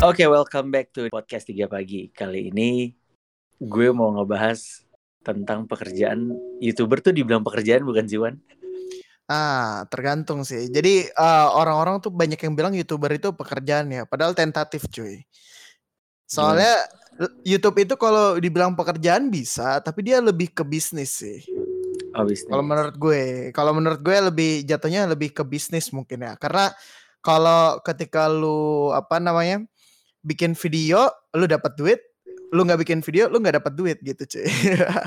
Oke, welcome back to podcast 3 pagi. Kali ini gue mau ngebahas tentang pekerjaan YouTuber tuh dibilang pekerjaan bukan sih, Wan? Ah, tergantung sih. Jadi eh, orang-orang tuh banyak yang bilang YouTuber itu pekerjaan ya, padahal tentatif cuy. Soalnya l- YouTube itu kalau dibilang pekerjaan bisa, tapi dia lebih ke bisnis sih. Oh, bisnis. Kalau menurut gue, kalau menurut gue lebih jatuhnya lebih ke bisnis mungkin ya. Karena kalau ketika lu apa namanya bikin video, lu dapat duit, lu nggak bikin video, lu nggak dapat duit gitu cuy.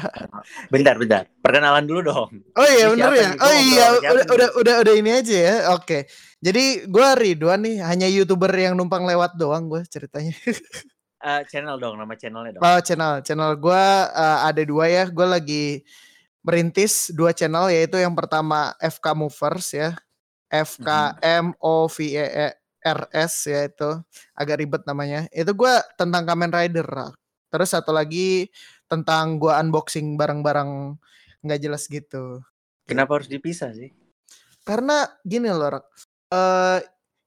Bentar, bentar. Perkenalan dulu dong. Oh iya bener ya. nih? Oh iya udah, udah udah udah ini aja ya. Oke. Jadi gua Ridwan nih hanya youtuber yang numpang lewat doang gue ceritanya. Eh, channel dong, nama channelnya dong. Oh channel channel gua eh, ada dua ya. Gue lagi merintis dua channel yaitu yang pertama FK Movers ya. FK M O V E E R S ya itu agak ribet namanya. Itu gua tentang Kamen Rider. Terus satu lagi tentang gua unboxing barang-barang nggak jelas gitu. Kenapa harus dipisah sih? Karena gini loh, Rak. Eh,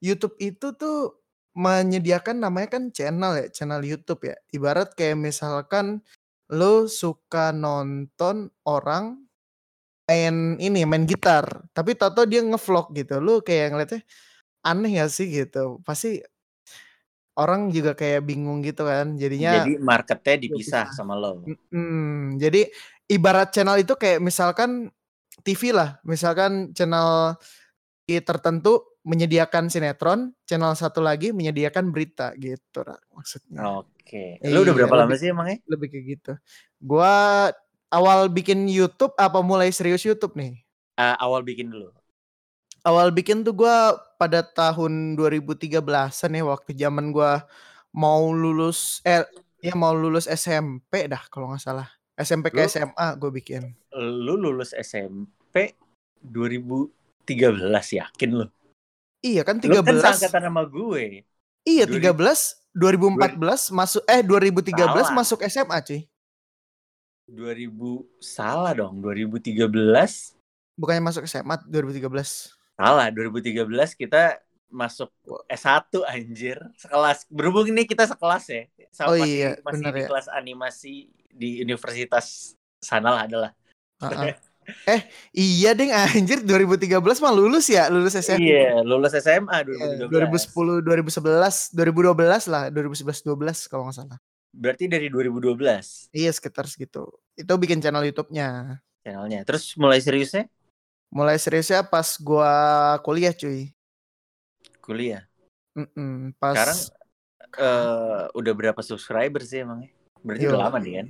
YouTube itu tuh menyediakan namanya kan channel ya, channel YouTube ya. Ibarat kayak misalkan lo suka nonton orang main ini, main gitar, tapi tau dia ngevlog gitu. Lu kayak ngeliatnya aneh gak sih gitu. Pasti orang juga kayak bingung gitu kan. Jadinya Jadi marketnya dipisah sama lo. Mm, jadi ibarat channel itu kayak misalkan TV lah, misalkan channel tertentu menyediakan sinetron, channel satu lagi menyediakan berita gitu, maksudnya. Oke. Lu udah Iya, berapa lama lebih- sih emangnya? Lebih kayak gitu. Gua awal bikin YouTube apa mulai serius YouTube nih? Eh, awal bikin dulu. Awal bikin tuh gua pada tahun 2013-an ya waktu zaman gua mau lulus eh ya mau lulus SMP dah kalau nggak salah. SMP ke Lu- SMA gue bikin. Lu lulus SMP 2013 yakin lu? Iya kan Lu kan 13. seangkatan sama gue. Iya 2000 13 2014 masuk eh 2013 Salah. masuk SMA cuy. 2000 salah dong 2013 Bukannya masuk SMA 2013. salah 2013 kita masuk S1 anjir sekelas berhubung ini kita sekelas ya sama Oh masih, iya, masih bener di ya. kelas animasi di universitas sana lah adalah Heeh. Eh iya ding anjir 2013 mah lulus ya lulus SMA. iya lulus SMA Eh, 2013 2010 2011 2012 lah 2011 12 kalau nggak salah. berarti dari 2012 Iya sekitar segitu. Itu bikin channel YouTube-nya. channelnya terus mulai seriusnya Mulai seriusnya pas gua kuliah cuy. kuliah Mm-mm, pas sekarang eh udah berapa subscriber sih emangnya berarti Yo. udah lama nih kan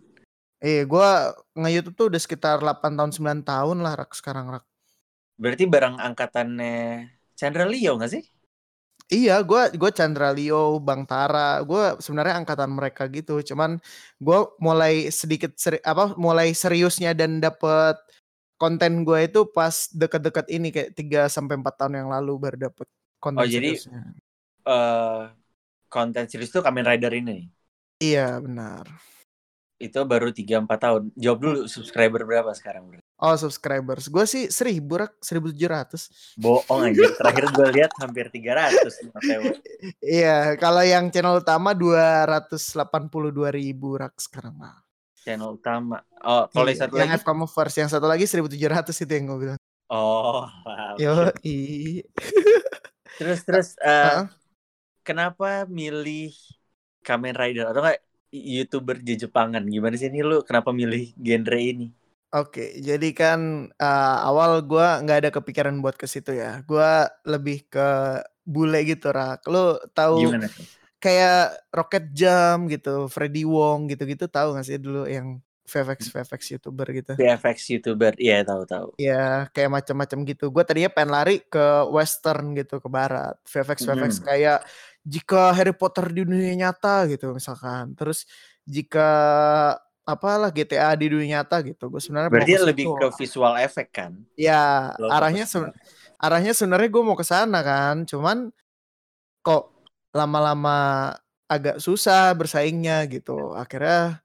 eh gua nge-YouTube tuh udah sekitar 8 tahun 9 tahun lah rak sekarang rak. berarti barang angkatannya Chandra Leo nggak sih Iya, gua gua Chandra Leo, Bang Tara, gua sebenarnya angkatan mereka gitu. Cuman gua mulai sedikit seri, apa mulai seriusnya dan dapet konten gua itu pas deket-deket ini kayak 3 sampai 4 tahun yang lalu baru dapet konten Oh, jadi- seriusnya. eh konten series tuh Kamen Rider ini Iya, benar. Itu baru 3-4 tahun jawab dulu subscriber berapa sekarang bro? Oh, subscribers. Gua sih 1000 rak, 1700. bohong anjir terakhir gue lihat hampir 300 nih, Mateo. Iya, kalau yang channel utama 282.000 rak sekarang mah. channel utama oh kalau yang Iya, satu yang lagi FK Movers, yang satu lagi 1700 itu yang gue bilang. oh wow. Yo, i. terus terus eh, Heeh. kenapa milih Kamen Rider atau enggak youtuber di Jepangan gimana sih ini lu kenapa milih genre ini Oke, jadi kan eh, awal gua nggak ada kepikiran buat ke situ ya. Gua lebih ke bule gitu, Rak. Lo tahu gimana tuh kayak Rocket Jump gitu, Freddy Wong gitu-gitu tahu gak sih dulu yang VFX VFX YouTuber gitu. VFX youtuber iya tahu tahu Ya, kayak macam-macam gitu. Gue tadinya pengen lari ke western gitu, ke barat. VFX VFX Mhm. kayak jika Harry Potter di dunia nyata gitu misalkan. Terus jika apalah GTA di dunia nyata gitu. Gue sebenarnya berarti lebih ke visual effect kan Ya, Lo arahnya fokus seben- arahnya sebenarnya gue mau ke sana kan. Cuman kok lama-lama agak susah bersaingnya gitu. Akhirnya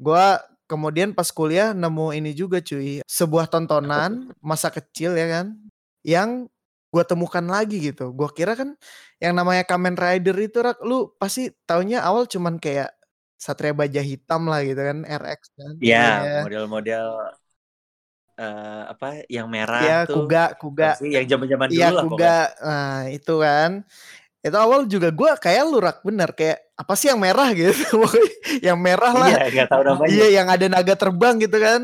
gue kemudian pas kuliah nemu ini juga cuy, sebuah tontonan masa kecil ya kan, yang gue temukan lagi gitu. Gue kira kan yang namanya Kamen Rider itu rak, lu pasti taunya awal cuman kayak Satria Baja Hitam lah gitu kan, RX kan. Iya, Iya. model-model eh apa yang merah Iya, tuh. Kuga, Kuga. sih yang zaman-zaman dulu Iya, lah Kuga. pokoknya. Nah, itu kan. Itu awal juga gue kayak lu rak bener kayak apa sih yang merah gitu. Yang merah lah. Iya, nggak tahu namanya. Iya, yang ada naga terbang gitu kan.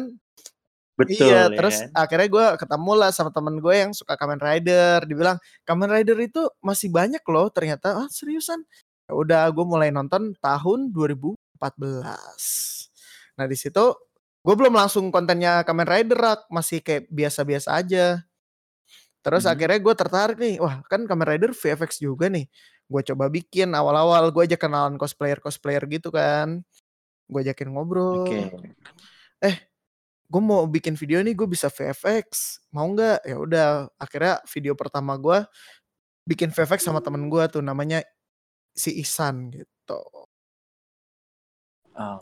Betul iya, ya terus kan? akhirnya gue ketemu lah sama temen gue yang suka Kamen Rider. Dibilang Kamen Rider itu masih banyak loh ternyata. Ah seriusan? Ya udah gue mulai nonton tahun 2014. Nah di situ gue belum langsung kontennya Kamen Rider rak, masih kayak biasa-biasa aja. Terus Mhm. akhirnya gue tertarik nih, wah kan Kamen Rider VFX juga nih. Gue coba bikin awal-awal gue aja kenalan cosplayer-cosplayer gitu kan. Gue ajakin ngobrol Oke. Gue mau bikin video nih gue bisa VFX mau nggak ya udah akhirnya video pertama gue bikin VFX sama temen gue tuh namanya si Ihsan gitu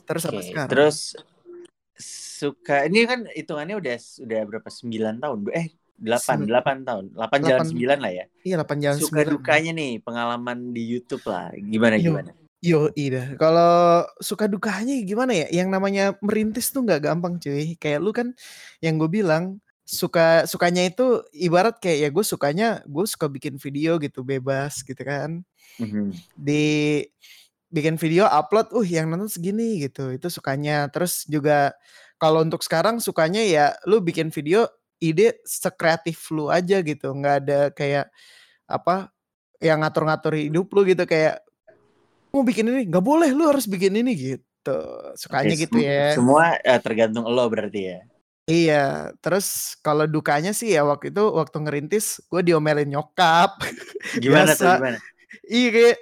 Terus sampai Oke. sekarang. Terus suka ini kan hitungannya udah udah berapa? 9 tahun. Eh, 8, Sem- 8 tahun. 8 jalan Delapan. 9 lah ya. iya 8 jalan Suka 9 dukanya nih pengalaman di YouTube lah. Gimana Yo. gimana? Yo iya kalau suka dukanya gimana ya? Yang namanya merintis tuh nggak gampang cuy. Kayak lu kan yang gue bilang suka sukanya itu ibarat kayak ya gue sukanya gue suka bikin video gitu bebas gitu kan. Mhm. di bikin video upload, uh yang nonton segini gitu, itu sukanya. Terus juga kalau untuk sekarang sukanya ya lu bikin video ide sekreatif lu aja gitu, nggak ada kayak apa yang ngatur-ngatur hidup lu gitu. Kayak mau bikin ini nggak boleh lu harus bikin ini gitu sukanya Oke, gitu ya Semua eh, tergantung lo berarti ya. iya terus kalau dukanya sih ya waktu itu waktu ngerintis gue diomelin nyokap Gimana tuh Biasa. gimana? iya kayak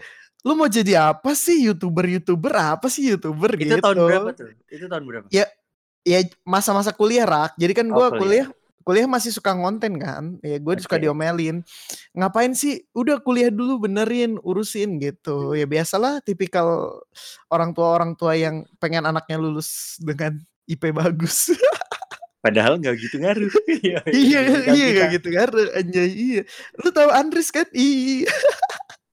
lu mau jadi apa sih youtuber youtuber apa sih youtuber Itu gitu tahun berapa tuh? Itu tahun berapa? Ya, ya masa-masa kuliah rak jadi kan Oh, gua kuliah. kuliah kuliah masih suka ngonten kan? Ya gue suka Oke. diomelin. Ngapain sih? Udah kuliah dulu benerin urusin gitu. Ya biasalah tipikal orang tua orang tua yang pengen anaknya lulus dengan IP bagus. Padahal nggak gitu ngaruh. iya Kita- iya kita- gak gitu kan anjay iya. Lu tahu Andris kan? Iya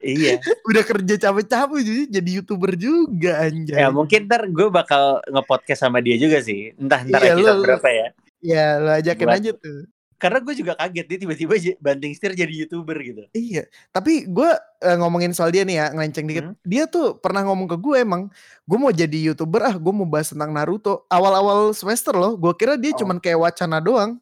Iya. udah kerja capek-capek jadi jadi youtuber juga anjay. Ya mungkin ntar gue bakal nge-podcast sama dia juga sih. Entah ntar Iya, episode lu- berapa ya. Ya lo ajakin Buat- aja tuh Karena gue juga kaget dia tiba-tiba banting setir jadi youtuber gitu. Iya, tapi gue ngomongin soal dia nih ya, ngelenceng dikit. Hmm. Dia tuh pernah ngomong ke gue emang, gue mau jadi youtuber ah, gue mau bahas tentang Naruto. Awal-awal semester loh, gue kira dia Oh. cuman kayak wacana doang.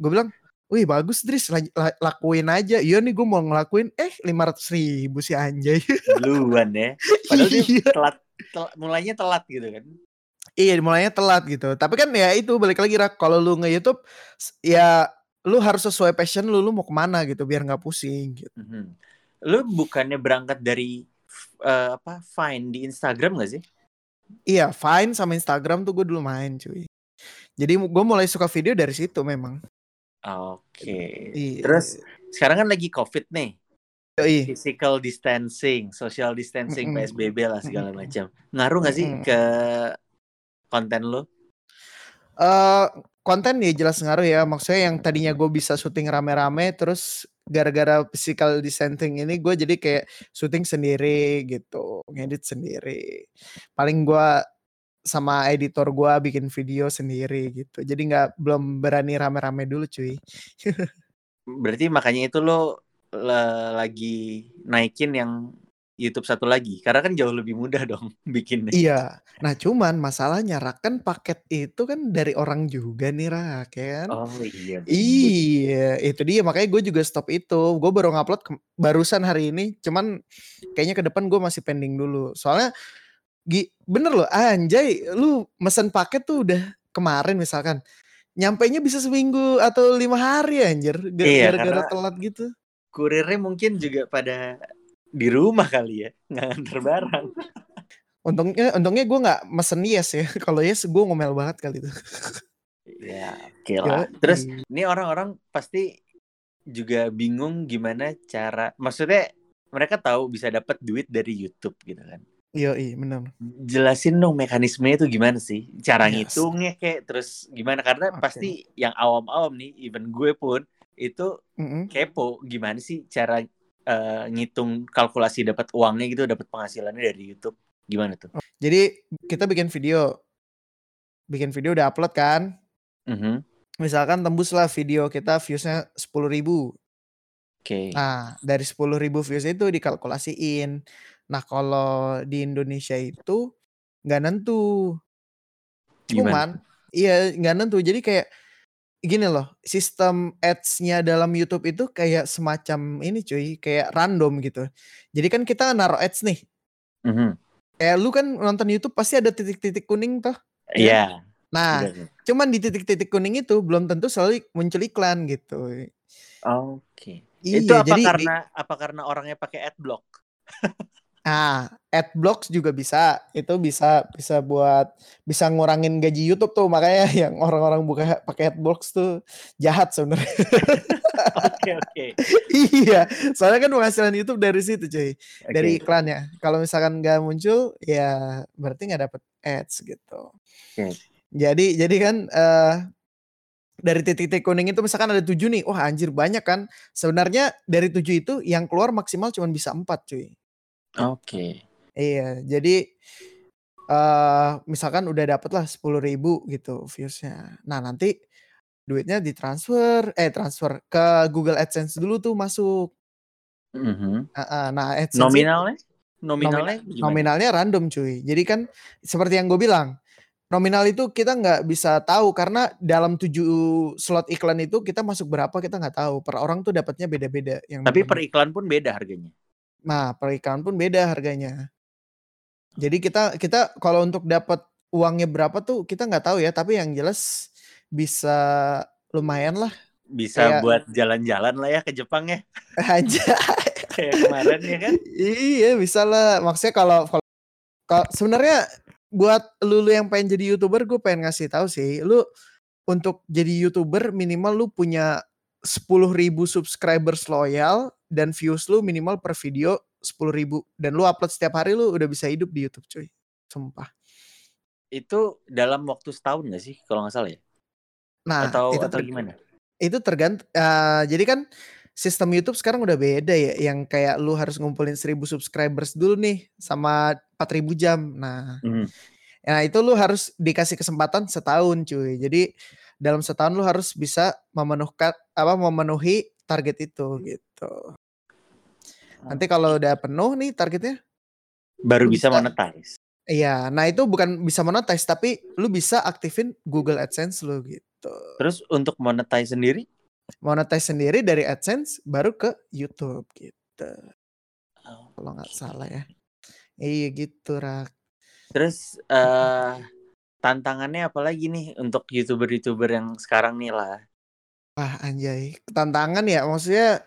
Gue bilang, wih bagus Dris, la- la- lakuin aja. Iya nih gue mau ngelakuin, eh 500 ribu si anjay. Duluan ya. Padahal dia iya, telat, telat mulainya telat gitu kan. Iya mulainya telat gitu. Tapi kan ya itu balik lagi Rak, kalau lu nge-youtube, s- ya lu harus sesuai passion lu, lu mau ke mana gitu, biar nggak pusing gitu. Mhm. Lu bukannya berangkat dari eh, apa Vine di Instagram gak sih? Iya, Vine sama Instagram tuh gue dulu main cuy. Jadi gue mulai suka video dari situ memang. Oke. Iya. Terus sekarang kan lagi COVID nih. Yoi. Physical distancing, social distancing, Mm-mm. PSBB lah segala macam. Ngaruh gak sih ke konten lu? Eh, konten ya jelas ngaruh ya. Maksudnya yang tadinya gue bisa syuting rame-rame, terus gara-gara physical distancing ini gue jadi kayak syuting sendiri gitu, ngedit sendiri. Paling gue sama editor gue bikin video sendiri gitu. Jadi nggak belum berani rame-rame dulu cuy. Berarti makanya itu lo la- lagi naikin yang YouTube satu lagi. Karena kan jauh lebih mudah dong bikinnya. Iya. Nah cuman masalahnya Rak kan paket itu kan dari orang juga nih Rak ya kan. Oh iya. Iya, itu dia makanya gue juga stop itu. Gue baru ngupload barusan hari ini, cuman kayaknya ke depan gue masih pending dulu. Soalnya bener loh, anjay, lu mesen paket tuh udah kemarin misalkan, nyampe nya bisa seminggu atau lima hari anjir, Iya, gara-gara karena- telat gitu. Kurirnya mungkin juga pada di rumah kali ya, nggak nganter barang. Untungnya, untungnya gue nggak mesen yes ya. Kalau yes gue ngomel banget kali itu. Ya, oke lah. Yoi. Terus ini orang-orang pasti juga bingung gimana cara, maksudnya mereka tahu bisa dapat duit dari YouTube gitu kan. Iya, iya, benar. Jelasin dong mekanismenya itu gimana sih? Cara Yes. ngitungnya kayak terus gimana? Karena Oke. pasti yang awam-awam nih, even gue pun itu Mm-mm. kepo gimana sih cara eh, ngitung kalkulasi dapat uangnya gitu, dapat penghasilannya dari YouTube. Gimana tuh? Jadi kita bikin video, bikin video udah upload kan? Mhm. Misalkan tembus lah video kita viewsnya 10.000 ribu. Oke. Nah dari 10.000 views itu dikalkulasiin. Nah kalau di Indonesia itu nggak nentu. Gimana? Cuman iya nggak nentu. Jadi kayak gini loh, sistem ads-nya dalam YouTube itu kayak semacam ini cuy, kayak random gitu. Jadi kan kita naruh ads nih. Mhm. Kayak lu kan nonton YouTube pasti ada titik-titik kuning tuh. Iya. Nah, bener. cuman di titik-titik kuning itu belum tentu selalu muncul iklan gitu. Oke. Iya, Itu apa jadi di- karena apa karena orangnya pakai adblock? Nah, adblocks juga bisa. Itu bisa bisa buat bisa ngurangin gaji YouTube tuh. Makanya yang orang-orang buka pakai adblocks tuh jahat sebenarnya. Oke, oke. iya, soalnya kan penghasilan YouTube dari situ cuy, Oke. dari iklannya. Kalau misalkan nggak muncul, ya berarti nggak dapet ads gitu. Oke. Jadi jadi kan eh dari titik-titik kuning itu misalkan ada tujuh nih, wah anjir banyak kan. Sebenarnya dari tujuh itu yang keluar maksimal cuma bisa empat cuy. Oke. Iya, jadi eh misalkan udah dapet lah 10.000 ribu gitu viewsnya. Nah nanti duitnya ditransfer, eh transfer ke Google AdSense dulu tuh masuk. Mhm. Heeh, Nah AdSense Nominalnya? Nominalnya nominalnya random cuy. Jadi kan seperti yang gue bilang, nominal itu kita nggak bisa tahu karena dalam tujuh slot iklan itu kita masuk berapa kita nggak tahu. Per orang tuh dapatnya beda-beda. Yang Tapi namanya- per iklan pun beda harganya. Nah, per pun beda harganya. Jadi kita kita kalau untuk dapat uangnya berapa tuh kita nggak tahu ya, tapi yang jelas bisa lumayan lah. Bisa Kayak- buat jalan-jalan lah ya ke Jepang ya. Aja. Kayak kemarin ya kan. iya, bisa lah. Maksudnya kalau kalau kalau sebenarnya buat lu, lu yang pengen jadi YouTuber, gue pengen ngasih tahu sih, lu untuk jadi YouTuber minimal lu punya 10.000 subscribers loyal dan views lu minimal per video 10.000 dan lu upload setiap hari lu udah bisa hidup di YouTube cuy. Sumpah. Itu dalam waktu setahun gak sih kalau nggak salah ya? Nah, atau itu atau gimana? itu tergantung jadi kan sistem YouTube sekarang udah beda ya yang kayak lu harus ngumpulin 1000 subscribers dulu nih sama 4000 jam. Nah, Mhm. Nah itu lu harus dikasih kesempatan setahun cuy. Jadi dalam setahun lu harus bisa memenuhkan apa memenuhi target itu gitu. Nanti kalau udah penuh nih targetnya, Baru bisa bisa- monetize. iya. Nah itu bukan bisa monetize tapi lu bisa aktifin Google AdSense lu gitu. Terus untuk monetize sendiri? Monetize sendiri dari AdSense baru ke YouTube gitu. Oh, Kalau nggak salah ya. Iya gitu rak. Terus eh tantangannya apa lagi nih untuk youtuber-youtuber yang sekarang nih lah? Wah anjay, tantangan ya maksudnya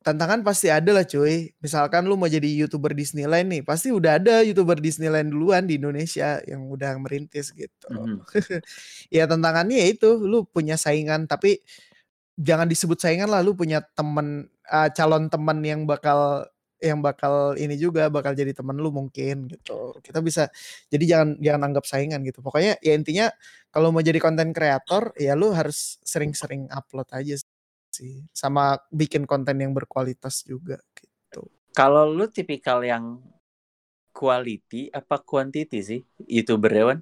tantangan pasti ada lah cuy. Misalkan lu mau jadi youtuber Disneyland nih, pasti udah ada youtuber Disneyland duluan di Indonesia yang udah merintis gitu. Mhm. ya tantangannya ya itu, lu punya saingan tapi jangan disebut saingan lah, lu punya temen eh, calon teman yang bakal yang bakal ini juga bakal jadi temen lu mungkin gitu. Kita bisa jadi jangan jangan anggap saingan gitu. Pokoknya ya intinya kalau mau jadi konten kreator ya lu harus sering-sering upload aja sih sama bikin konten yang berkualitas juga gitu. Kalau lu tipikal yang quality apa quantity sih youtuber Dewan?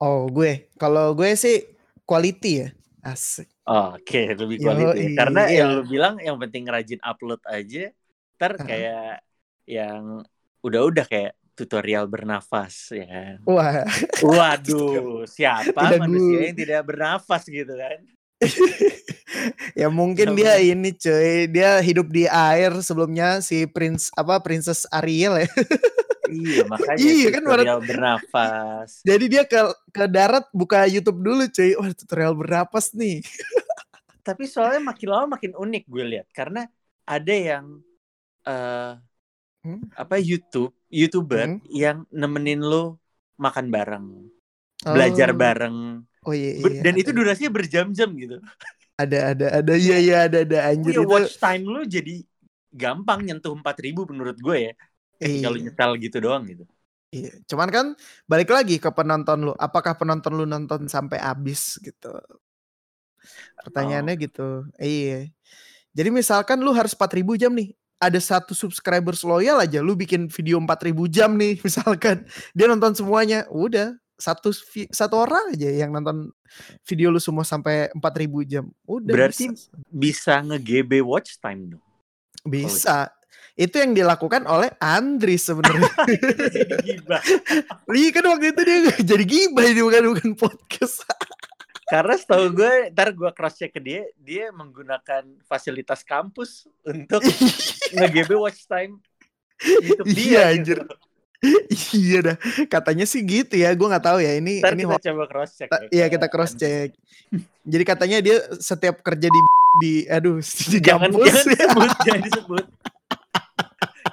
Oh, gue kalau gue sih quality ya. Asik. Oke, lebih quality. Yoi, Karena iya. yang lu bilang yang penting rajin upload aja. Ntar kayak yang udah-udah kayak tutorial bernafas ya kan. Wah, Waduh, siapa Udah manusia gu- yang tidak bernafas gitu kan? ya mungkin Sama. dia ini cuy, dia hidup di air sebelumnya si prince apa princess Ariel ya. Iya, makanya Iya, kan, tutorial bernafas. Jadi dia ke ke darat buka YouTube dulu cuy. Wah, tutorial bernapas nih. Tapi soalnya makin lama makin unik gue lihat karena ada yang eh Hmm? apa YouTube, YouTuber Hmm. yang nemenin lo makan bareng, belajar Oh. bareng. Oh iya, iya. dan itu durasinya berjam-jam gitu. ada ada ada iya iya ada ada anjir Punya itu. watch time lu jadi gampang nyentuh 4000 menurut gue ya. Lu Iya. nyetel gitu doang gitu. Iya, cuman kan balik lagi ke penonton lu, apakah penonton lu nonton sampai habis gitu? Pertanyaannya Oh. gitu, iya. Jadi misalkan lu harus 4.000 jam nih, ada 1 subscribers loyal aja lu bikin video 4.000 jam nih misalkan, dia nonton semuanya, udah 1 vi 1 orang aja yang nonton video lu semua sampai 4.000 jam, udah Berarti bisa. bisa nge-GB watch time dong? Bisa. Itu yang dilakukan oleh Andri sebenarnya. Jadi gibah. Iya kan waktu itu dia jadi gibah ini bukan bukan podcast. Karena setahu gue, ntar gue cross check ke dia, dia menggunakan fasilitas kampus untuk nge-GB watch time YouTube dia. Iya, gitu. anjir. iya dah. Katanya sih gitu ya, gue nggak tahu ya ini Ntar ini kita coba cross check. Iya kita cross check. Jadi katanya dia setiap kerja di di aduh di Jangan, kampus jangan disebut, jangan disebut.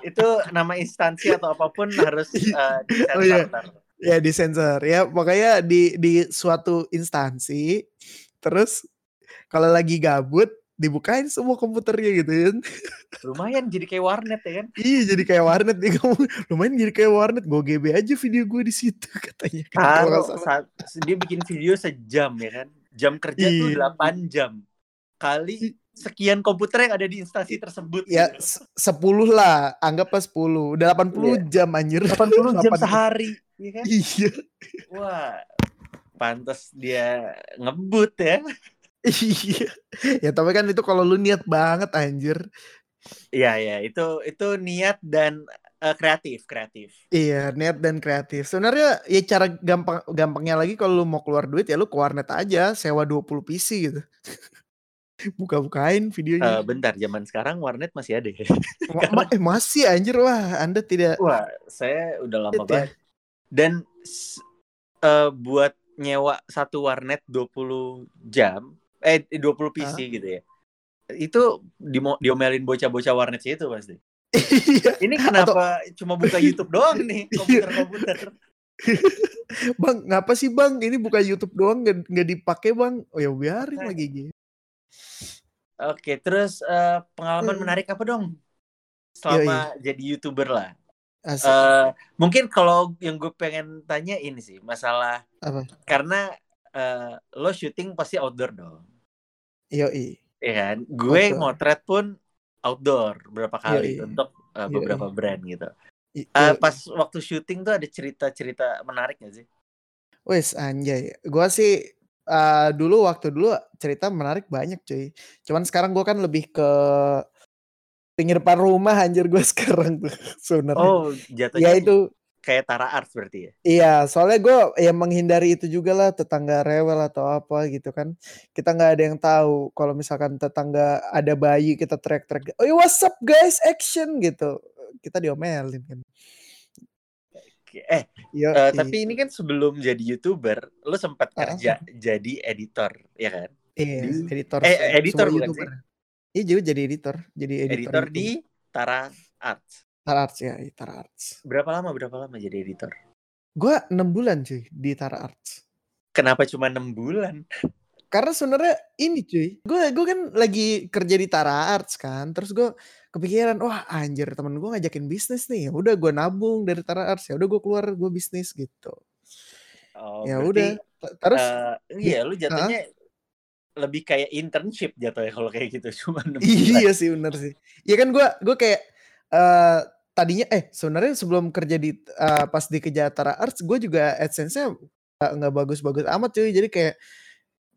Itu nama instansi atau apa pun harus uh, disensor Oh, iya. ntar. Ya di sensor ya pokoknya di di suatu instansi terus kalau lagi gabut dibukain semua komputernya gitu kan Lumayan jadi kayak warnet ya kan. iya jadi kayak warnet nih kamu lumayan jadi kayak warnet gue GB aja video gue di situ katanya kalau dia bikin video sejam ya kan. Jam kerja tuh Iya. 8 jam. Kali sekian komputer yang ada di instansi tersebut. ya gitu. se- 10 lah anggaplah 10 udah 80 Iya. jam anjir 80 jam 80. sehari, ya kan? iya Wah, pantas dia ngebut ya. iya ya tapi kan itu kalau lu niat banget anjir Iya ya, itu itu niat dan eh, kreatif, kreatif. Iya, niat dan kreatif. Sebenarnya ya cara gampang gampangnya lagi kalau lu mau keluar duit ya lu ke warnet aja, sewa 20 PC gitu. Buka-bukain videonya. bentar, zaman sekarang warnet masih ada ya? Ma- eh, masih anjir wah, Anda tidak Wah, saya udah lama ya. Dan eh, buat nyewa satu warnet 20 jam, eh 20 PC gitu ya. Itu dimo- diomelin bocah-bocah warnet sih itu pasti. Iya. Ini kenapa cuma buka YouTube doang nih, Iya. komputer-komputer. Bang, ngapa sih Bang? Ini buka YouTube doang nggak nggak dipakai Bang? Oh ya biarin lagi gitu. Oke, terus eh, pengalaman Hmm. menarik apa dong? Selama jadi YouTuber lah. Asik. Eh, mungkin kalau yang gue pengen tanya ini sih, masalah Apa? karena eh, lo syuting pasti outdoor dong. Yoi. ya kan gue Outdoor. motret pun outdoor berapa kali Yoi. untuk uh, Yoi. beberapa brand gitu Uh, yoi. pas waktu syuting tuh ada cerita-cerita menarik gak sih Wes anjay. Gua sih eh, dulu waktu dulu cerita menarik banyak cuy. Cuman sekarang gua kan lebih ke pinggir depan rumah anjir gua sekarang tuh sebenarnya. oh ya jatuhnya itu kayak Tara Arts berarti ya? Iya soalnya gue ya menghindari itu juga lah tetangga rewel atau apa gitu kan. Kita nggak ada yang tahu kalau misalkan tetangga ada bayi kita teriak-teriak oh what's up guys? Action gitu. Kita diomelin kan. Eh Yo, uh, tapi ini kan sebelum jadi youtuber lo sempat kerja jadi editor ya kan? Iya, di- editor eh, editor bukan YouTuber. Iya juga jadi editor, jadi editor, editor di Tara Arts Tara Arts ya, di Tara Arts. berapa lama berapa lama jadi editor Gua 6 bulan cuy di Tara Arts. kenapa cuma enam bulan Karena sebenarnya ini cuy, gue gue kan lagi kerja di Tara Arts kan, terus gue kepikiran, wah anjir temen gue ngajakin bisnis nih, Ya udah gue nabung dari Tara Arts, ya udah gue keluar gue bisnis gitu. oh, ya udah, terus eh, iya lu jatuhnya lebih kayak internship jatuhnya kalau kayak gitu cuma enam bulan iya sih bener sih. Iya kan gue gue kayak eh tadinya eh sebenarnya sebelum kerja di eh, pas di kerja Tara Arts, gue juga AdSense-nya nggak nggak bagus-bagus amat cuy, jadi kayak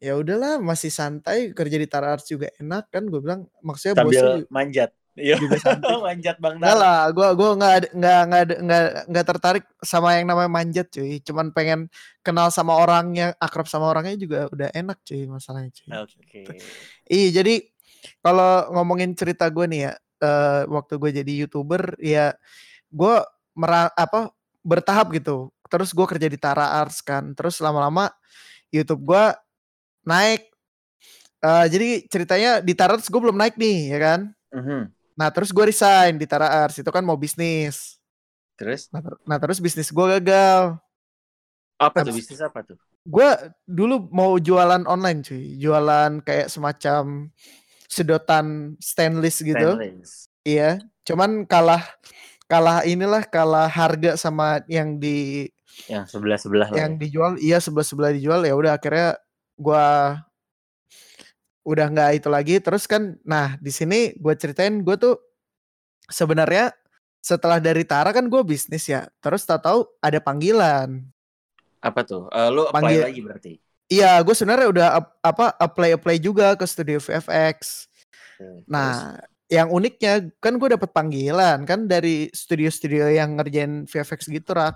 ya udahlah masih santai kerja di Tara Arts juga enak kan gue bilang maksudnya bosnya sambil ju- manjat Iya, manjat bang Enggak Tara. lah, gua gua nggak ada- nggak nggak ada- nggak nggak tertarik sama yang namanya manjat cuy. Cuman pengen kenal sama orangnya, akrab sama orangnya juga udah enak cuy masalahnya cuy. Oke. Iya jadi kalau ngomongin cerita gue nih ya, eh, waktu gue jadi youtuber ya gue mera apa bertahap gitu. Terus gue kerja di Tara Arts kan. Terus lama-lama YouTube gue naik. Eh, jadi ceritanya di Tara Arts gue belum naik nih ya kan. Mhm. Nah terus gue resign di Tara Arts itu kan mau bisnis. Terus Nah, ter- nah terus bisnis gue gagal. apa tuh Abis- bisnis apa tuh? Gue dulu mau jualan online cuy, jualan kayak semacam sedotan stainless gitu. Stainless. Iya, cuman kalah kalah inilah kalah harga sama yang di yang sebelah sebelah lah yang ya. dijual iya sebelah sebelah dijual ya udah akhirnya gua udah nggak itu lagi terus kan nah di sini gue ceritain gue tuh sebenarnya setelah dari Tara kan gue bisnis ya terus tak tahu ada panggilan apa tuh Eh, lu apply Panggil- lagi berarti iya gue sebenarnya udah ap- apa apply apply juga ke studio VFX Oke, nah yang uniknya kan gue dapet panggilan kan dari studio-studio yang ngerjain VFX gitu rak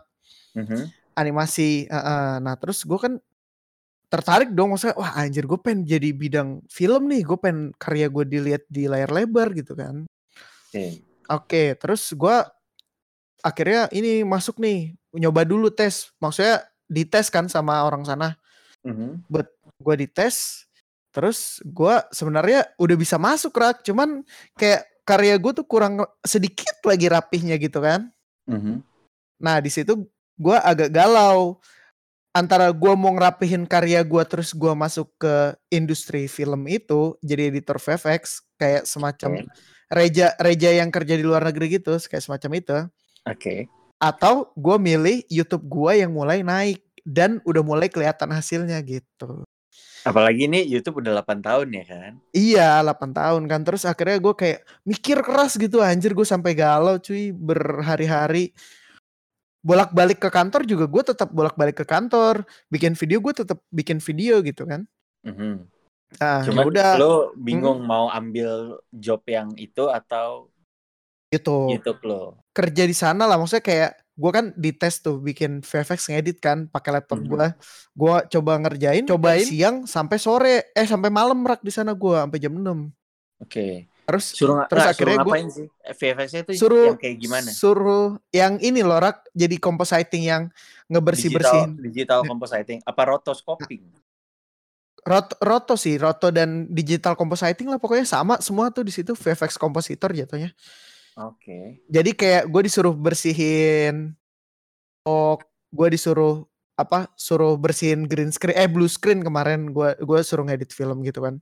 terus? Mhm. animasi heeh. nah terus gue kan tertarik dong maksudnya wah anjir gue pengen jadi bidang film nih gue pengen karya gue dilihat di layar lebar gitu kan Oke. Oke, terus gua akhirnya ini masuk nih, nyoba dulu tes. Maksudnya dites kan sama orang sana. Mhm. Gua dites, terus gua sebenarnya udah bisa masuk rak, cuman kayak karya gue tuh kurang sedikit lagi rapihnya gitu kan. Mhm. Nah di situ gua agak galau antara gua mau ngerapihin karya gua terus gua masuk ke industri film itu jadi editor VFX kayak semacam Oke. reja reja yang kerja di luar negeri gitu kayak semacam itu Oke. atau gue milih YouTube gue yang mulai naik dan udah mulai kelihatan hasilnya gitu. Apalagi ini YouTube udah 8 tahun ya kan? Iya 8 tahun kan terus akhirnya gue kayak mikir keras gitu anjir gue sampai galau cuy berhari-hari bolak-balik ke kantor juga gue tetap bolak-balik ke kantor bikin video gue tetap bikin video gitu kan Mhm. nah Cuman udah lo bingung mau ambil job yang itu atau gitu YouTube lo? kerja di sana lah maksudnya kayak gue kan dites tuh bikin VFX ngedit kan pakai laptop Mhm. gue gue coba ngerjain cobain siang sampai sore eh sampai malam rak di sana gue sampai jam 6 Oke. Terus Suruh, terus nggak, akhirnya suruh gua- ngapain sih? VFX-nya itu suruh yang kayak gimana? suruh yang ini loh rak jadi compositing yang ngebersih bersihin Digital, digital compositing apa rotoscoping? roto, roto sih roto dan digital compositing lah pokoknya sama semua tuh di situ VFX kompositor jatuhnya Oke. jadi kayak gue disuruh bersihin oh gue disuruh apa suruh bersihin green screen eh blue screen kemarin gue gue suruh ngedit film gitu kan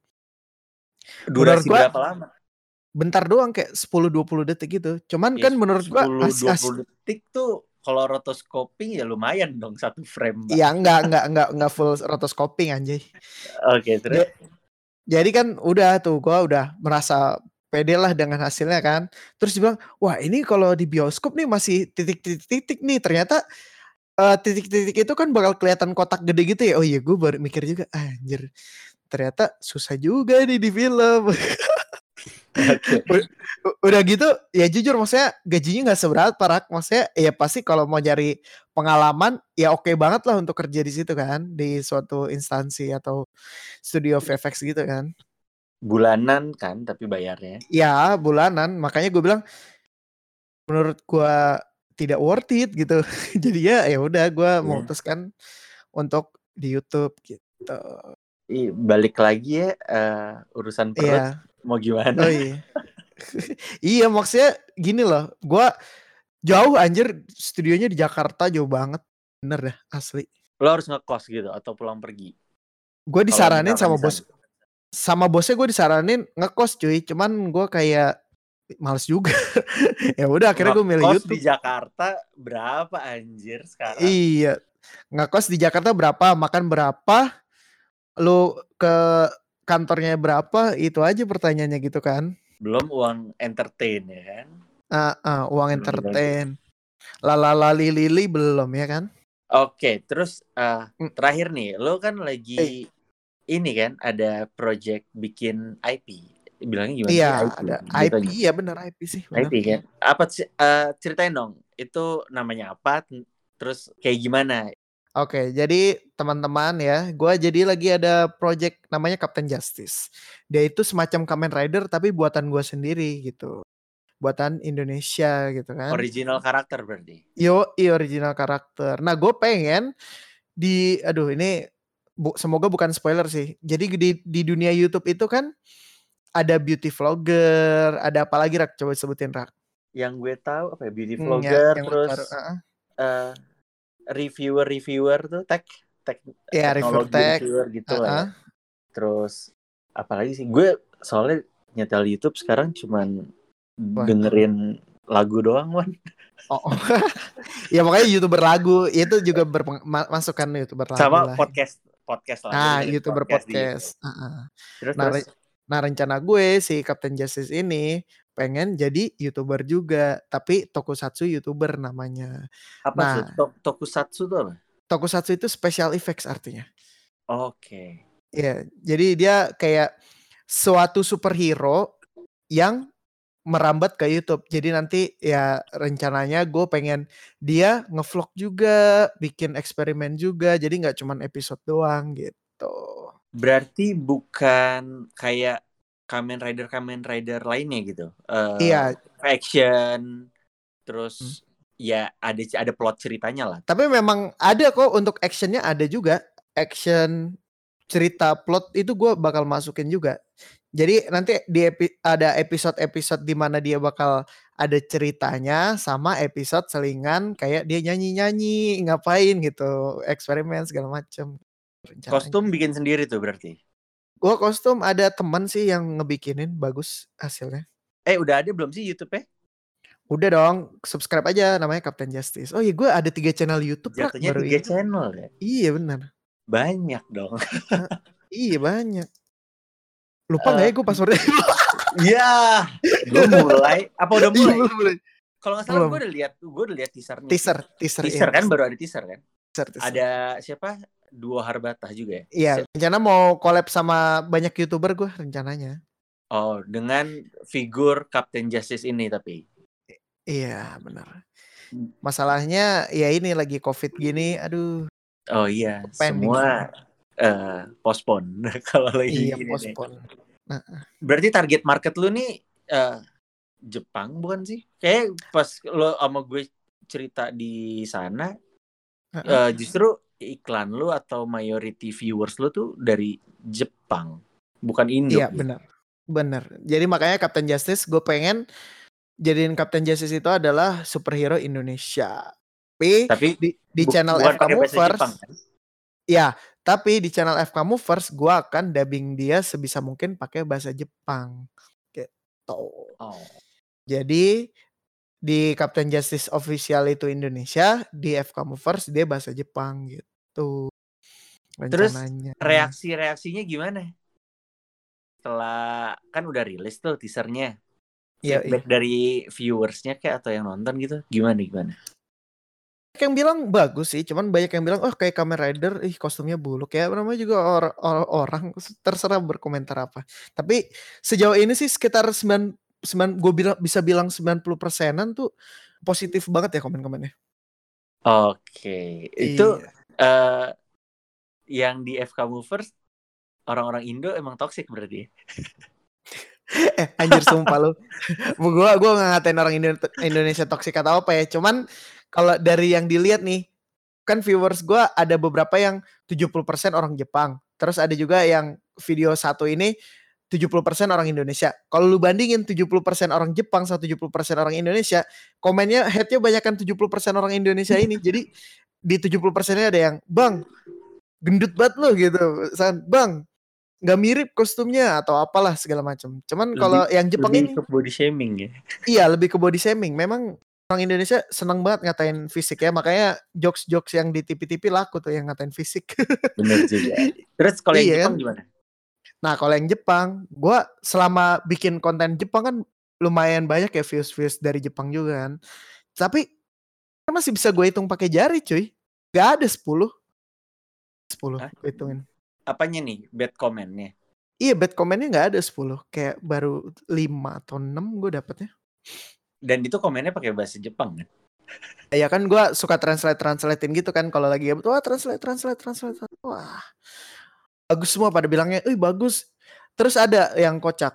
Durasi gua- berapa lama? Bentar doang kayak 10-20 detik gitu. Cuman Ya, kan menurut gua 10 as- as- 20 detik tuh kalau rotoscoping ya lumayan dong satu frame. Bang. ya enggak enggak enggak enggak full rotoscoping anjay. Oke, terus? Jadi kan udah tuh gua udah merasa pede lah dengan hasilnya kan. Terus dia bilang wah ini kalau di bioskop nih masih titik-titik-titik nih. Ternyata eh, titik-titik itu kan bakal kelihatan kotak gede gitu ya. Oh iya gue baru mikir juga anjir ternyata susah juga nih di film Oke. U- udah gitu ya jujur maksudnya gajinya nggak seberapa rak maksudnya ya pasti kalau mau cari pengalaman ya oke banget lah untuk kerja di situ kan di suatu instansi atau studio VFX gitu kan. Bulanan kan tapi bayarnya. ya bulanan. Makanya gue bilang menurut gua tidak worth it gitu. Jadi ya ya udah gue Iya. memutuskan untuk di YouTube gitu. Ih, balik lagi ya eh, urusan perut. Iya mau gimana? oh iya iya maksudnya gini loh gua jauh anjir studionya di Jakarta jauh banget bener dah asli Lo harus ngekos gitu atau pulang pergi. gue disaranin sama bos sana. sama bosnya gue disaranin ngekos cuy cuman gue kayak males juga ya udah akhirnya gue milih YouTube di Jakarta berapa anjir sekarang? Iya. Ngekos di Jakarta berapa, makan berapa, lu ke kantornya berapa, itu aja pertanyaannya gitu kan. Belum uang entertain ya kan? Ah, ah, uang Belum entertain. Lalala lili belum ya kan? Oke, terus eh, Hmm. terakhir nih, lo kan lagi Eh. ini kan ada project bikin IP. Bilangnya gimana? Iya, IP, ada gitu IP, aja. iya bener IP sih. bener. IP kan? Apa sih? eh, ceritain dong. Itu namanya apa? Terus kayak gimana? Oke, jadi teman-teman ya, gua jadi lagi ada project namanya Captain Justice. Dia itu semacam Kamen Rider tapi buatan gua sendiri gitu. Buatan Indonesia gitu kan. Original karakter berarti. Yo, original karakter. Nah, gue pengen di, aduh ini bu- semoga bukan spoiler sih. Jadi di di dunia YouTube itu kan ada beauty vlogger, ada apa lagi rak? Coba sebutin rak. Yang gue tahu apa ya? Beauty Hmm, ya, vlogger, yang terus baru, uh-uh. eh, reviewer-reviewer tuh tech tech Ya, reviewer teknologi tech, reviewer gitu lah. ya. Terus apalagi sih? Gue soalnya nyetel YouTube sekarang cuman Wah. dengerin lagu doang, Wan. Oh, oh. ya makanya youtuber lagu itu juga bermasukan youtuber lagu Sama lah. podcast podcast lah. Nah, Dengerin youtuber podcast di podcast. YouTube. Heeh. Terus Nah, terus re- nah rencana gue si Captain Justice ini pengen jadi youtuber juga, tapi tokusatsu youtuber namanya. apa Nah? Tok- Tokusatsu tuh apa? tokusatsu itu special effects artinya. Oke. Iya, jadi dia kayak suatu superhero yang merambat ke YouTube. Jadi nanti ya rencananya gue pengen dia ngevlog juga, bikin eksperimen juga. Jadi nggak cuman episode doang gitu. Berarti bukan kayak Kamen Rider Kamen Rider lainnya gitu. Eh Iya, action terus Hmm. ya ada ada plot ceritanya lah. tapi memang ada kok untuk actionnya ada juga. Action cerita plot itu gue bakal masukin juga. Jadi nanti di epi- ada episode-episode di mana dia bakal ada ceritanya sama episode selingan kayak dia nyanyi-nyanyi ngapain gitu eksperimen segala macam rencananya. Kostum bikin sendiri tuh berarti. Gua kostum ada teman sih yang ngebikinin bagus hasilnya. Eh udah ada belum sih YouTube-nya? Udah dong, subscribe aja namanya Captain Justice. Oh iya gue ada tiga channel YouTube Jatuhnya baru tiga ini. channel ya. Iya benar. Banyak dong. Iya banyak. Lupa nggak Eh, ya gue passwordnya? Iya, gue mulai. Apa udah Iya, mulai? belum, belum. Kalau nggak salah gue udah lihat, gue udah lihat teasernya. Teaser, teaser, Teaser iya, kan baru ada teaser kan? teaser, teaser. Ada siapa? Dua Harbatah juga ya. Iya, rencana mau collab sama banyak youtuber gue rencananya. Oh, dengan figur Captain Justice ini tapi. Iya benar. Hmm. Masalahnya ya ini lagi covid gini, aduh. Oh iya, Pending semua eh postpone kalau lagi Iya postpone. Berarti target market lu nih eh Jepang bukan sih? Kayak pas lo sama gue cerita di sana eh, justru iklan lu atau majority viewers lu tuh dari Jepang, bukan Indo. Iya gitu. benar, benar. Jadi makanya Captain Justice gue pengen jadiin Captain Justice itu adalah superhero Indonesia. Tapi Tapi di, di channel FK Movers, Jepang, kan? ya. Tapi di channel FK Movers gue akan dubbing dia sebisa mungkin pakai bahasa Jepang. Gitu. Oh. Jadi di Captain Justice official itu Indonesia, di FK Movers dia bahasa Jepang gitu. Terus Rencananya. reaksi-reaksinya gimana? Setelah kan udah rilis tuh teasernya. Iya, Feedback dari viewersnya kayak atau yang nonton gitu gimana gimana? Yang bilang bagus sih, cuman banyak yang bilang oh kayak Kamen Rider, ih kostumnya buluk ya. Namanya juga or- or- orang terserah berkomentar apa. Tapi sejauh ini sih sekitar 9 9 gue bilang bisa bilang 90 persenan tuh positif banget ya komen-komennya. Oke, itu Iya. Eh yang di FK Movers orang-orang Indo emang toxic berarti. eh anjir sumpah lu. gua gua nggak ngatain orang Indo- Indonesia toksik atau apa ya. Cuman kalau dari yang dilihat nih kan viewers gua ada beberapa yang 70% orang Jepang. Terus ada juga yang video satu ini 70% orang Indonesia. Kalau lu bandingin 70% orang Jepang sama 70% orang Indonesia, komennya headnya banyakkan 70% orang Indonesia ini. Jadi di 70%-nya ada yang, "Bang, gendut banget lu gitu." San, "Bang, nggak mirip kostumnya atau apalah segala macam." Cuman kalau yang Jepang ini Lebih ke body shaming ya. iya lebih ke body shaming. Memang orang Indonesia senang banget ngatain fisik ya, makanya jokes-jokes yang di TV-TV laku tuh yang ngatain fisik. Bener juga. Terus kalau yang Iya Jepang kan? gimana? Nah, kalau yang Jepang, gua selama bikin konten Jepang kan lumayan banyak ya views-views dari Jepang juga kan. Tapi masih bisa gue hitung pakai jari, cuy. Gak ada 10. 10 Hah? gue hitungin. Apanya nih bad comment-nya? Iya, bad komennya nggak ada 10. Kayak baru 5 atau 6 gue dapetnya. Dan itu komennya pakai bahasa Jepang kan? Ya kan gua suka translate translatein gitu kan kalau lagi ya wah translate translate translate wah bagus semua pada bilangnya, eh bagus. Terus ada yang kocak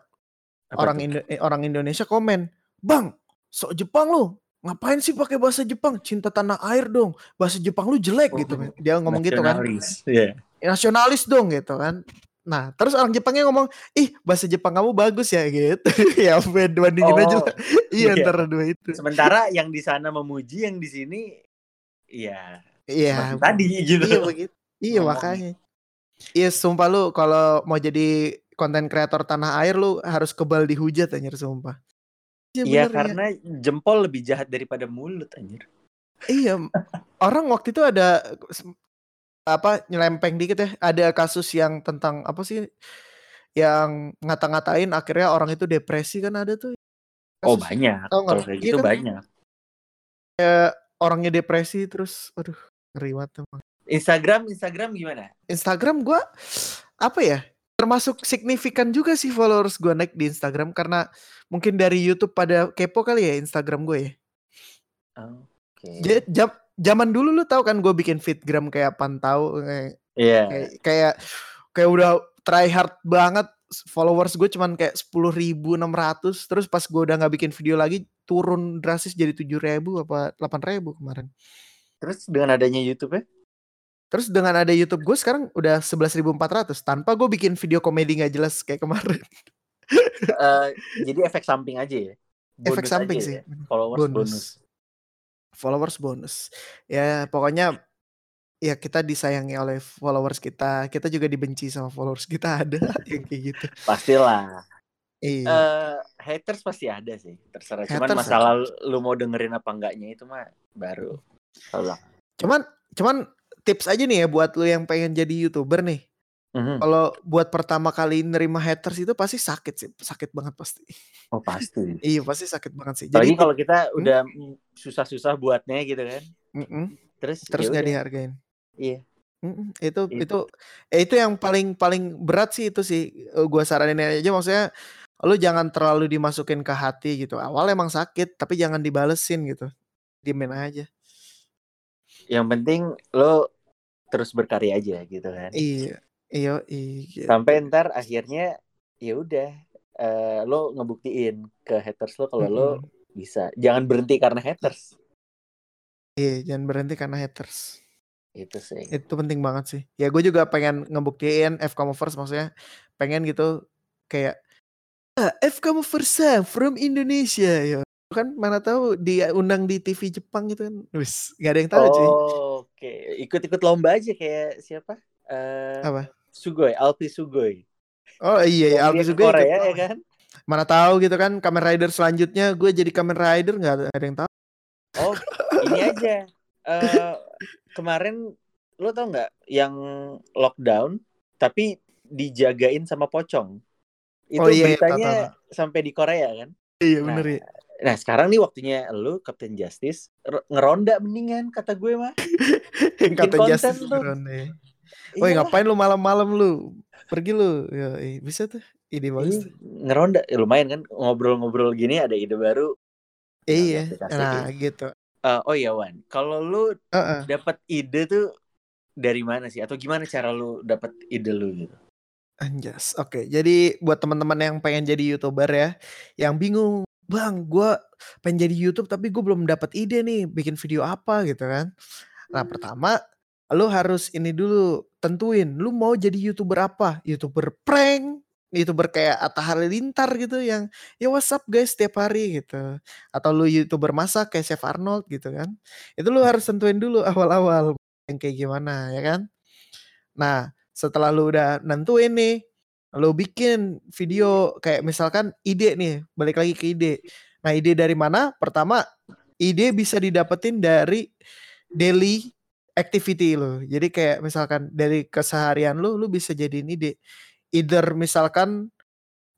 Apa orang? Indo- eh, orang Indonesia komen, bang, sok Jepang lu, ngapain sih pakai bahasa Jepang? Cinta tanah air dong, bahasa Jepang lu jelek gitu. Oh, Dia ngomong gitu kan, Nasionalis. Iya. nasionalis dong gitu kan. Nah, terus orang Jepangnya ngomong, ih bahasa Jepang kamu bagus ya gitu. ya bandingin aja Oh, lah. Iya iya. antara dua itu. Sementara yang di sana memuji, yang di sini ya Iya. seperti tadi gitu. Iya begitu. Iya Ngomong. makanya. Iya sumpah lu kalau mau jadi konten kreator tanah air lu harus kebal dihujat anjir sumpah. Iya ya. karena jempol lebih jahat daripada mulut anjir. Iya, orang waktu itu ada apa nyelempeng dikit ya, ada kasus yang tentang apa sih yang ngata-ngatain akhirnya orang itu depresi kan ada tuh Oh kasus banyak. tahu nggak? Kalau kayak Iya gitu kan banyak. orangnya depresi terus aduh ngeri banget emang. Instagram Instagram gimana? Instagram gua apa ya termasuk signifikan juga sih followers gua naik di Instagram karena mungkin dari YouTube pada kepo kali ya Instagram gue ya. Oke. Ja- jam zaman dulu lu tahu kan gue bikin fitgram kayak pantau kayak Iya. kayak kayak, kayak udah try hard banget followers gue cuman kayak 10.600 terus pas gue udah nggak bikin video lagi turun drastis jadi 7.000 apa 8.000 kemarin Terus dengan adanya YouTube ya? Terus dengan ada YouTube gue sekarang udah 11.400 tanpa gue bikin video komedi nggak jelas kayak kemarin Eh, jadi efek samping aja ya. efek Bonus samping aja sih ya? Followers bonus. bonus followers bonus ya pokoknya ya kita disayangi oleh followers kita kita juga dibenci sama followers kita ada yang kayak gitu Pastilah. iya Eh haters pasti ada sih. Terserah. Cuman Haters masalah lu mau dengerin apa enggaknya itu mah baru. Kalau cuman cuman tips aja nih ya buat lu yang pengen jadi youtuber nih Mhm. kalau buat pertama kali nerima haters itu pasti sakit sih sakit banget pasti Oh pasti. iya pasti sakit banget sih Apalagi jadi kalau kita Hmm? udah susah-susah buatnya gitu kan. Mm-mm. Terus terus ya nggak dihargain Iya. Mm-mm. itu Itu. itu eh, itu yang paling paling berat sih itu sih Eh, gua saranin aja maksudnya lu jangan terlalu dimasukin ke hati gitu awal emang sakit tapi jangan dibalesin gitu diemin aja Yang penting lo terus berkarya aja gitu kan. iya iya iya gitu. Sampai ntar akhirnya ya udah eh, lo ngebuktiin ke haters lo kalau lo Mm-mm. bisa. Jangan berhenti karena haters. iya jangan berhenti karena haters Itu sih. itu penting banget sih ya gue juga pengen ngebuktiin FK Movers maksudnya pengen gitu kayak ah, FK Movers ah, from Indonesia ya kan mana tahu diundang di TV Jepang gitu kan wis gak ada yang tahu cuy Oh, Oke, ikut-ikut lomba aja kayak siapa? Eh apa Sugoi, Alpi Sugoi. oh iya ya ke juga ikut Korea ya kan? mana tahu gitu kan Kamen Rider selanjutnya gue jadi Kamen Rider nggak ada yang tahu Oh, ini aja. Eh kemarin lo tau nggak yang lockdown tapi dijagain sama pocong. Itu Oh, iya, iya, beritanya tahu, sampai di Korea kan. iya Nah, bener ya Nah sekarang nih waktunya lu Captain Justice ngeronda mendingan kata gue mah. Konten Justice tuh. Ronde ya. Woi Iyalah. ngapain lu malam-malam lu pergi lu ya bisa tuh ide bagus Iya, tuh. ngeronda Ya, lumayan kan ngobrol-ngobrol gini ada ide baru. iya aplikasi nah gitu. Eh, oh iya Wan, kalau lu Heeh. dapat ide tuh dari mana sih? Atau gimana cara lu dapat ide lu gitu? Anjas. Oke, jadi buat teman-teman yang pengen jadi YouTuber ya, yang bingung, "Bang, gua pengen jadi YouTube tapi gue belum dapat ide nih, bikin video apa?" gitu kan. Nah, pertama lu harus ini dulu tentuin lu mau jadi YouTuber apa? YouTuber prank, YouTuber kayak Atta Halilintar gitu yang ya what's up guys setiap hari gitu. Atau lu YouTuber masak kayak Chef Arnold gitu kan. Itu lu harus tentuin dulu awal-awal yang kayak gimana ya kan. Nah, setelah lu udah nentuin nih, lu bikin video kayak misalkan ide nih, balik lagi ke ide. Nah, ide dari mana? Pertama, ide bisa didapetin dari daily activity lu. Jadi kayak misalkan dari keseharian lu, lu bisa jadiin ide. Either misalkan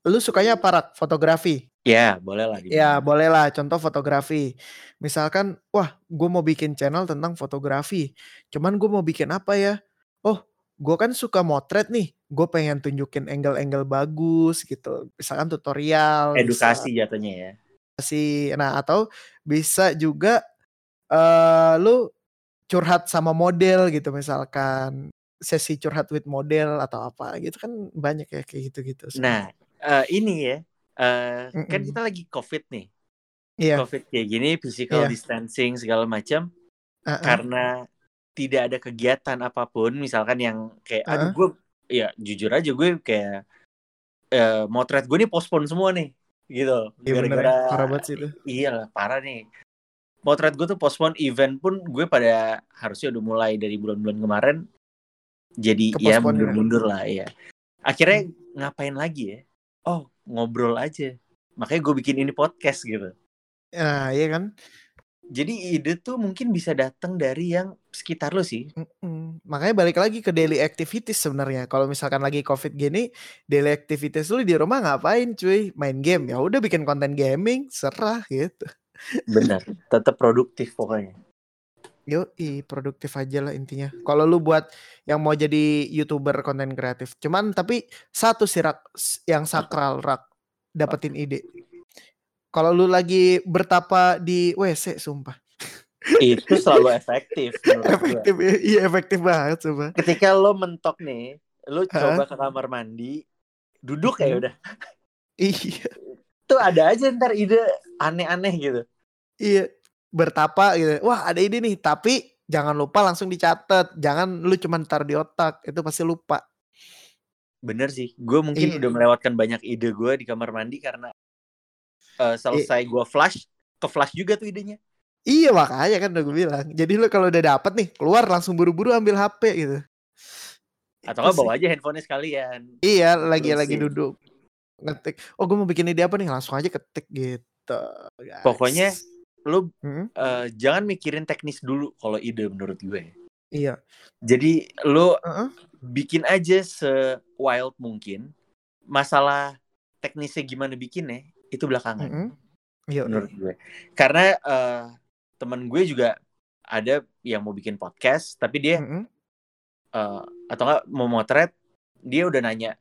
lu sukanya apa? Fotografi. Ya, boleh lah. Ya boleh lah contoh fotografi. Misalkan, wah gue mau bikin channel tentang fotografi. Cuman gue mau bikin apa ya? Gue kan suka motret nih. Gue pengen tunjukin angle-angle bagus gitu. Misalkan tutorial. Edukasi jatuhnya ya. Edukasi. Nah atau bisa juga eh lu curhat sama model gitu misalkan. Sesi curhat with model atau apa gitu kan banyak ya kayak gitu-gitu. Nah, eh, ini ya. eh, kan Mm-mm. kita lagi COVID nih. Iya. COVID kayak gini, physical Iya. distancing segala macam. uh-uh. Karena tidak ada kegiatan apa pun, misalkan yang kayak, aduh Heeh. gue, ya jujur aja gue kayak eh, motret gue nih postpone semua nih, gitu. Ya, Gara-gara parah banget sih itu. Iyalah, parah nih. Potret gue tuh postpone event pun gue pada harusnya udah mulai dari bulan-bulan kemarin. Jadi ya Ke-postpone ya? mundur-mundur lah ya. Akhirnya ngapain lagi ya? Oh, ngobrol aja. makanya gue bikin ini podcast gitu Nah, iya kan? Jadi ide tuh mungkin bisa datang dari yang sekitar lo sih Mm-mm. Makanya balik lagi ke daily activities sebenarnya. Kalau misalkan lagi covid gini, daily activities lu di rumah ngapain, cuy? Main game. Ya udah bikin konten gaming, serah gitu. benar tetap produktif pokoknya Yoi, produktif aja lah intinya. Kalau lu buat yang mau jadi youtuber konten kreatif, cuman tapi satu sih rak s- yang sakral rak dapetin ide. Kalau lu lagi bertapa di WC, sumpah itu selalu efektif menurut gue efektif, iya efektif banget sumpah. ketika lo mentok nih lo coba ke kamar mandi duduk ya udah Iya, tuh ada aja ntar ide aneh-aneh gitu iya bertapa gitu. Wah ada ide nih, tapi jangan lupa langsung dicatat. Jangan lu cuma taruh di otak, itu pasti lupa. bener sih gue mungkin Iya. udah melewatkan banyak ide gue di kamar mandi karena eh, selesai gue flash ke flash juga tuh idenya Iya makanya kan udah gue bilang. Jadi lu kalau udah dapet nih keluar langsung buru-buru ambil HP gitu. atau nggak bawa aja handphonenya sekalian Iya lagi lagi Browsing. duduk ngetik. Oh gue mau bikin ide apa nih langsung aja ketik gitu. guys. Pokoknya lo Hmm, eh, jangan mikirin teknis dulu kalau ide menurut gue iya. jadi lo Heeh. bikin aja se wild mungkin masalah teknisnya gimana bikinnya itu belakangan. Mm-mm. Iya. menurut gue. Karena eh, temen gue juga ada yang mau bikin podcast tapi dia Mm-mm. eh, atau enggak mau motret dia udah nanya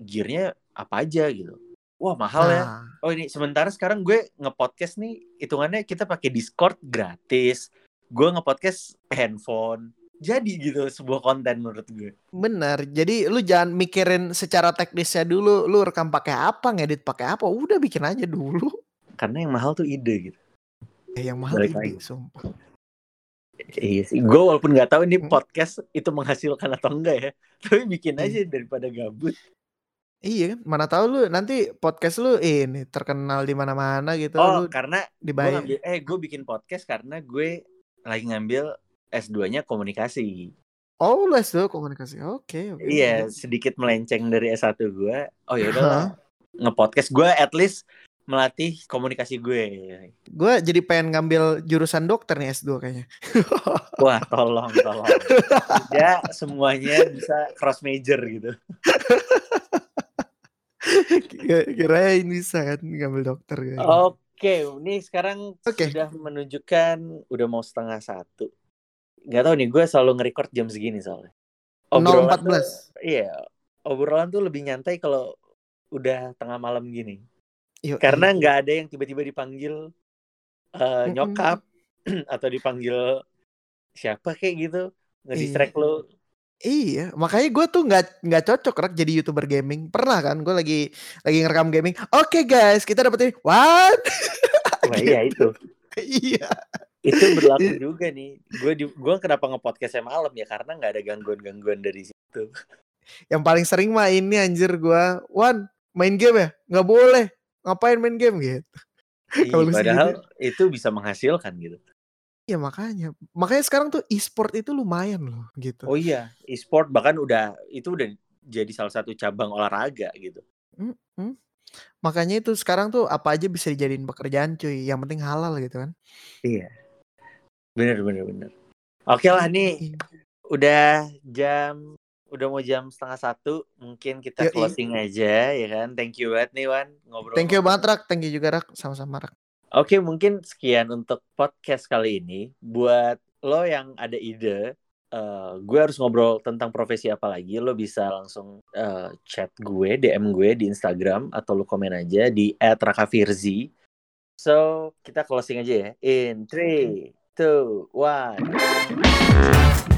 gearnya apa aja? gitu. Wah mahal ya. Nah, oh ini sementara sekarang gue ngepodcast nih hitungannya kita pakai Discord gratis. Gue ngepodcast handphone jadi gitu sebuah konten menurut gue bener. Jadi lu jangan mikirin secara teknisnya dulu. Lu rekam pakai apa, ngedit pakai apa. Udah bikin aja dulu. karena yang mahal tuh ide gitu Eh, yang mahal Balik ide, lagi. sumpah. iya sih gue walaupun nggak tahu ini Hmm. podcast itu menghasilkan atau enggak ya tapi bikin aja daripada gabut Iya kan, mana tahu lu nanti podcast lu ini terkenal di mana-mana gitu. oh lu karena dibayar. ngambil eh gue bikin podcast karena gue lagi ngambil S2-nya komunikasi Oh, lu S2 komunikasi. Oke, oke. iya sedikit melenceng dari S1 gue oh ya udahlah ngepodcast gue at least melatih komunikasi gue Gue jadi pengen ngambil jurusan dokter nih S2 kayaknya. wah tolong tolong tidak semuanya bisa cross major gitu Kira- Kirain bisa kan ngambil dokter oke ini sekarang Oke. sudah menunjukkan udah mau setengah satu nggak tahu nih gue selalu nge-record jam segini soalnya Obrolan tuh- 014. iya obrolan tuh lebih nyantai kalau udah tengah malam gini Yuk, karena nggak ada yang tiba-tiba dipanggil Mm-mm. nyokap atau dipanggil siapa kayak gitu ngedistract lo Iya, makanya gue tuh nggak nggak cocok rak jadi youtuber gaming. Pernah kan, gue lagi lagi ngerekam gaming. Oke guys, kita dapetin what? wah iya itu iya. Itu berlaku juga nih gue di gue kenapa ngepodcastnya malam ya karena nggak ada gangguan-gangguan dari situ Yang paling sering mah ini anjir gue, Wan main game ya? Nggak boleh. Ngapain main game gitu? Iya, padahal itu bisa menghasilkan gitu Iya makanya, makanya sekarang tuh e-sport itu lumayan loh gitu. oh iya e-sport bahkan udah itu udah jadi salah satu cabang olahraga gitu Mm-mm. Makanya itu sekarang tuh apa aja bisa dijadiin pekerjaan cuy. Yang penting halal gitu kan. iya bener bener bener oke lah nih udah jam udah mau jam setengah satu mungkin kita Yoi. closing aja ya kan thank you banget nih Wan ngobrol Thank you banget Rak, thank you juga Rak, sama-sama Rak. Oke, mungkin sekian untuk podcast kali ini. Buat lo yang ada ide, eh, gue harus ngobrol tentang profesi apa lagi, lo bisa langsung eh, chat gue, DM gue di Instagram atau lo komen aja di @rakafirzi. So, kita closing aja ya. In 3, two, one.